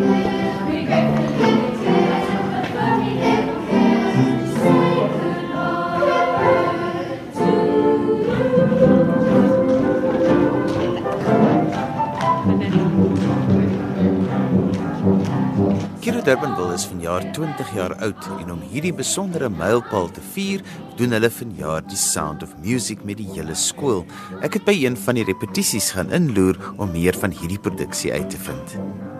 Kiro Durbanville is vanjaar 20 jaar oud en om hierdie besondere mylpaal te vier, doen hulle vanjaar die Sound of Music met die hele skool. Ek het by een van die repetisies gaan inloer om meer van hierdie produksie uit te vind.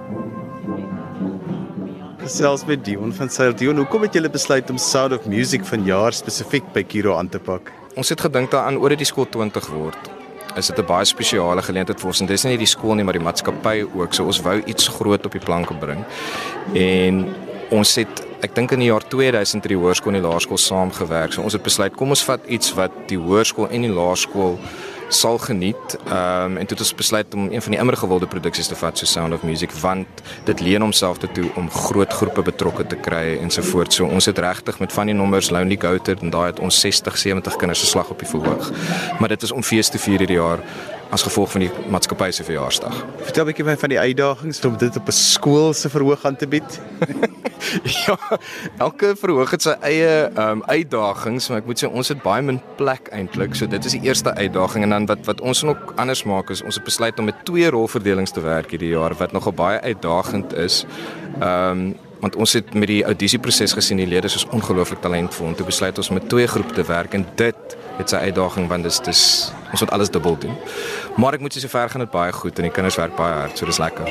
Gesels met Dion van Sail. Dion, hoekom het julle besluit om Sound of Music vanjaar spesifiek by Kiro aan te pak? Ons het gedink daaraan oor dit die skool 20 word is dit 'n baie spesiale geleentheid vir ons en dis nie die skool nie maar die maatskappy ook. So ons wou iets groot op die planke bring. En ons het ek dink in die jaar 2000 het die hoërskool en die laerskool saamgewerk. So ons het besluit kom ons vat iets wat die hoërskool en die laerskool sal geniet. Ehm um, en toe het ons besluit om een van die immer gewilde produksies te vat so Sound of Music want dit leen homself toe om groot groepe betrokke te kry en so voort. So ons het regtig met van die nommers Lonely Goated en daai het ons 60, 70 kinders se slag op die verhoog. Maar dit is om fees te vier hierdie jaar as gevolg van die maatskappy se verjaarsdag. Vertel 'n bietjie van die uitdagings om dit op 'n skool se verhoog aan te bied. ja, elke verhoog het sy eie um, uitdagings, maar ek moet sê ons het baie min plek eintlik. So dit is die eerste uitdaging en dan wat wat ons nog anders maak is ons het besluit om met twee rolverdelings te werk hierdie jaar wat nogal baie uitdagend is. Ehm um, want ons het met die audisieproses gesien die lede is ongelooflik talentvol en toe besluit ons met twee groepe te werk en dit het sy uitdaging want dit is ons moet alles dubbel doen. Maar ek moet sê sover gaan dit baie goed en die kinders werk baie hard, so dis lekker.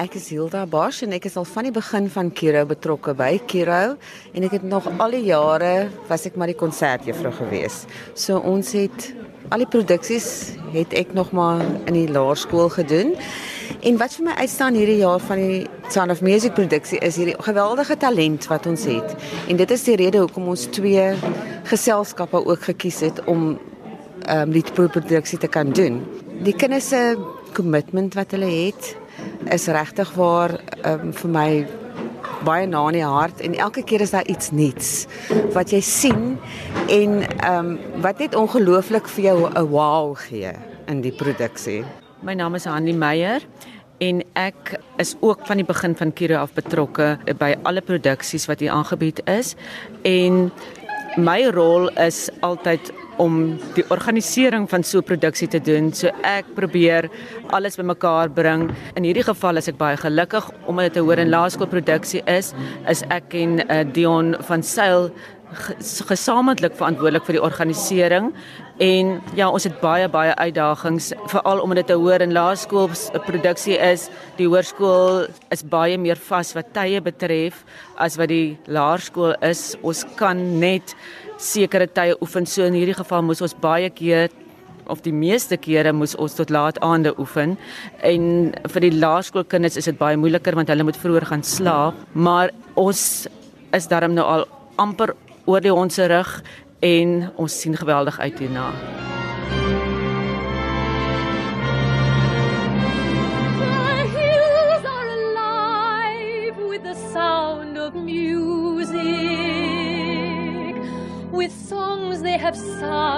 Ek is Hilda Bosch en ek is al van die begin van Kiro betrokke by Kiro en ek het nog al die jare was ek maar die konsertjuffrou gewees. So ons het al die produksies het ek nog maar in die laerskool gedoen. En wat vir my uitstaan hierdie jaar van die Sound of Music produksie is hierdie geweldige talent wat ons het. En dit is die rede hoekom ons twee geselskappe ook gekies het om ehm um, die produksie te kan doen. Die kinders se kommitment wat hulle het is regtig waar ehm um, vir my baie na in die hart en elke keer is daar iets nuuts wat jy sien en ehm um, wat net ongelooflik vir jou 'n wow gee in die produksie. My naam is Hanlie Meyer en ek is ook van die begin van Kiro af betrokke by alle produksies wat hier aangebied is en my rol is altyd om die organisering van so 'n produksie te doen. So ek probeer alles bymekaar bring. In hierdie geval is ek baie gelukkig omdat dit 'n hoër en laerskoolproduksie is, is ek en uh, Dion van Sail gesamentlik verantwoordelik vir die organisering en ja ons het baie baie uitdagings veral omdat dit 'n hoër en laerskool produksie is die hoërskool is baie meer vas wat tye betref as wat die laerskool is ons kan net sekere tye oefen. So in hierdie geval moes ons baie keer of die meeste kere moes ons tot laat aande oefen. En vir die laerskoolkinders is dit baie moeiliker want hulle moet vroeër gaan slaap, maar ons is darm nou al amper oor die hond se rug en ons sien geweldig uit hierna. of songs they have sung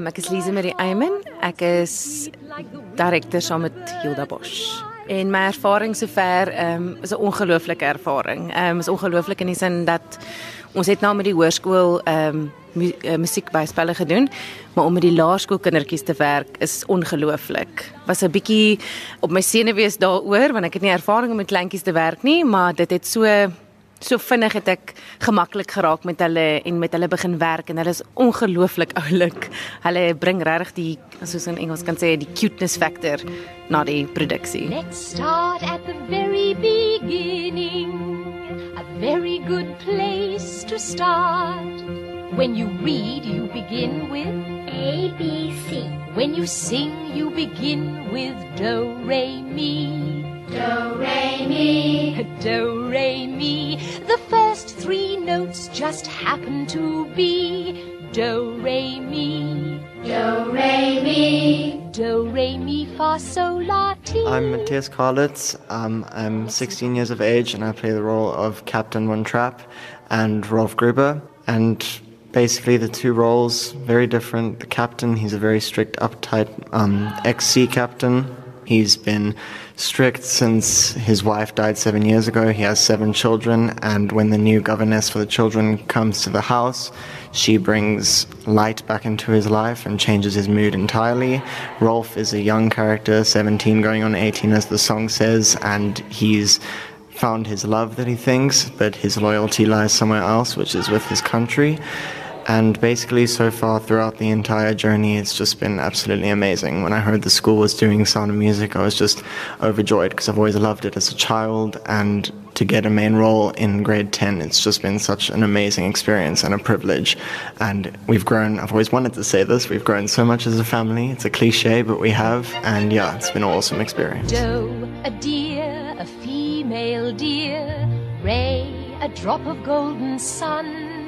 Um, ek is Lise Marie Eyman. Ek is direkteur saam met Hilda Bosch. En my ervaring sover um, is 'n ongelooflike ervaring. Um, is ongelooflik in die sin dat ons het nou met die hoërskool um, mu uh, musiekbyspelle gedoen, maar om met die laerskoolkindertjies te werk is ongelooflik. Was 'n bietjie op my senuwees daaroor want ek het nie ervaring om met kleintjies te werk nie, maar dit het so so vinnig het ek gemaklik geraak met hulle en met hulle begin werk en hulle is ongelooflik oulik. Hulle bring regtig die soos in Engels kan sê die cuteness factor na die produksie. Let's start at the very beginning. A very good place to start. When you read, you begin with A B C. When you sing, you begin with do re mi. Do, re, mi. Do, re, mi. The first three notes just happen to be Do, re, mi. Do, re, mi. Do, re, mi, fa, sol, la, ti. I'm Matthias Karlitz. Um, I'm 16 years of age and I play the role of Captain Von Trapp and Rolf Gruber. And basically, the two roles very different. The captain, he's a very strict, uptight um, ex sea captain. He's been strict since his wife died seven years ago. He has seven children, and when the new governess for the children comes to the house, she brings light back into his life and changes his mood entirely. Rolf is a young character, 17 going on 18 as the song says, and he's found his love that he thinks, but his loyalty lies somewhere else, which is with his country. And basically, so far throughout the entire journey, it's just been absolutely amazing. When I heard the school was doing Sound of Music, I was just overjoyed because I've always loved it as a child. And to get a main role in grade 10, it's just been such an amazing experience and a privilege. And we've grown, I've always wanted to say this, we've grown so much as a family. It's a cliche, but we have. And yeah, it's been an awesome experience. Do, a deer, a female deer. Ray, a drop of golden sun.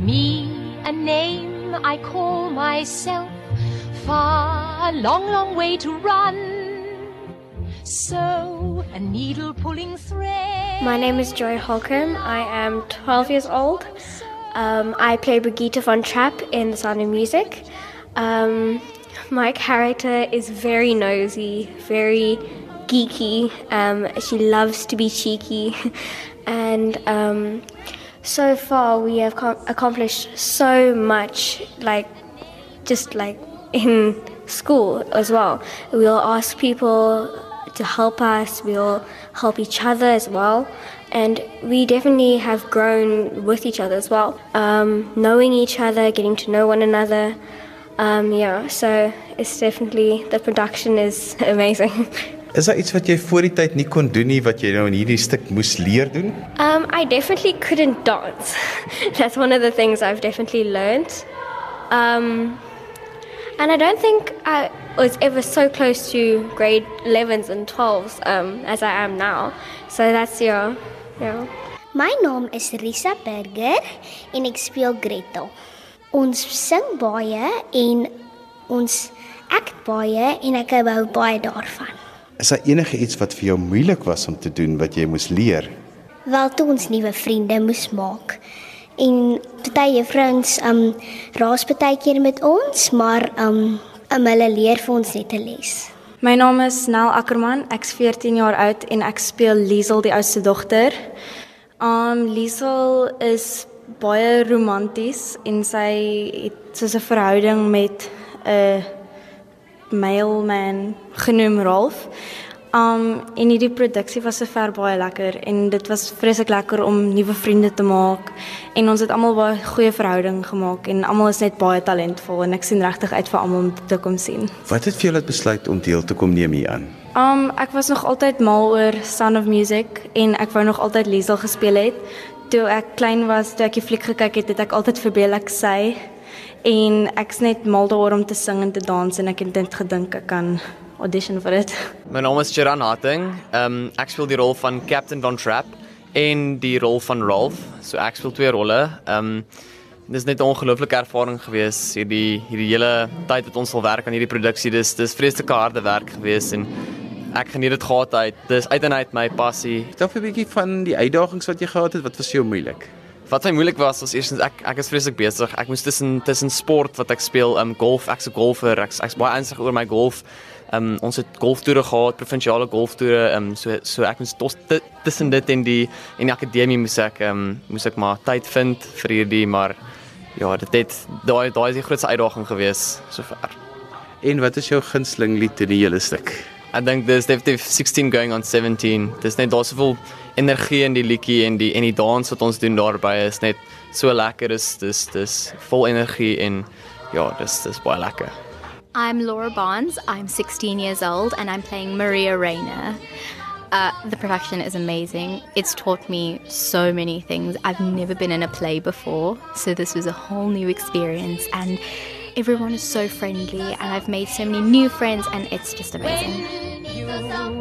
Me, a name I call myself. Far, a long, long way to run. So, a needle pulling thread. My name is Joy Holcomb. I am 12 years old. Um, I play Brigitte von Trapp in The Sound of Music. Um, my character is very nosy, very geeky. Um, she loves to be cheeky. and um, so far, we have com- accomplished so much, like just like in school as well. We'll ask people to help us, we'll help each other as well. And we definitely have grown with each other as well, um, knowing each other, getting to know one another. Um, yeah, so it's definitely the production is amazing. Is daar iets wat jy voor die tyd nie kon doen nie wat jy nou in hierdie stuk moes leer doen? Um, I definitely couldn't dance. That's one of the things I've definitely learned. Um, and I don't think I was ever so close to grade 11s and 12s um, as I am now. So that's yeah, yeah. My naam is Risa Burger en ek speel Gretel. Ons sing baie en ons act baie en ek hou baie daarvan. Is daar enige iets wat vir jou moeilik was om te doen wat jy moes leer? Wel toe ons nuwe vriende moes maak. En party juffrouens um raas baie keer met ons, maar um, um hulle leer vir ons net 'n les. My naam is Nel Ackerman. Ek's 14 jaar oud en ek speel Liesel, die oudste dogter. Um Liesel is baie romanties en sy het so 'n verhouding met 'n mailman genoem Rolf. Um en hierdie produksie was sover baie lekker en dit was vreeslik lekker om nuwe vriende te maak en ons het almal baie goeie verhouding gemaak en almal is net baie talentvol en ek sien regtig uit vir almal om te kom sien. Wat het vir laat besluit om deel te kom neem hieraan? Um ek was nog altyd mal oor Sound of Music en ek wou nog altyd Liesel gespeel het. Toe ek klein was, toe ek die fliek gekyk het, het ek altyd verbeel ek sy en ek's net mal daaroor om te sing en te dans en ek het dit gedink ek kan audition vir dit. My naam is Geran Harting. Ehm um, ek speel die rol van Captain Von Trapp en die rol van Rolf. So ek speel twee rolle. Ehm um, dis net 'n ongelooflike ervaring gewees hierdie hierdie hele tyd wat ons al werk aan hierdie produksie. Dis dis vreeslike harde werk gewees en ek geniet dit gehad uit. Dis uit en uit my passie. Vertel 'n bietjie van die uitdagings wat jy gehad het. Wat was vir jou moeilik? Wat my moeilik was was eerstens ek ek is vreeslik besig. Ek moes tussen tussen sport wat ek speel, um golf, ek's 'n golfer. Ek's ek's baie ernstig oor my golf. Um ons het golftoere gehad, provinsiale golftoere. Um so so ek moes tos, tussen dit en die en die akademie moes ek um moes ek maar tyd vind vir hierdie maar ja, dit het daai daai is die grootste uitdaging gewees sover. En wat is jou gunsteling lied in die hele stuk? Ek dink dis definitief 16 going on 17. Dis net daar soveel energie in die liedjie en die en die dans wat ons doen daarbey is net so lekker. Dis dis dis vol energie en ja, dis dis baie lekker. I'm Laura Barnes. I'm 16 years old and I'm playing Maria Rayner. Uh, the production is amazing. It's taught me so many things. I've never been in a play before, so this was a whole new experience. And everyone is so friendly, and I've made so many new friends, and it's just amazing. You know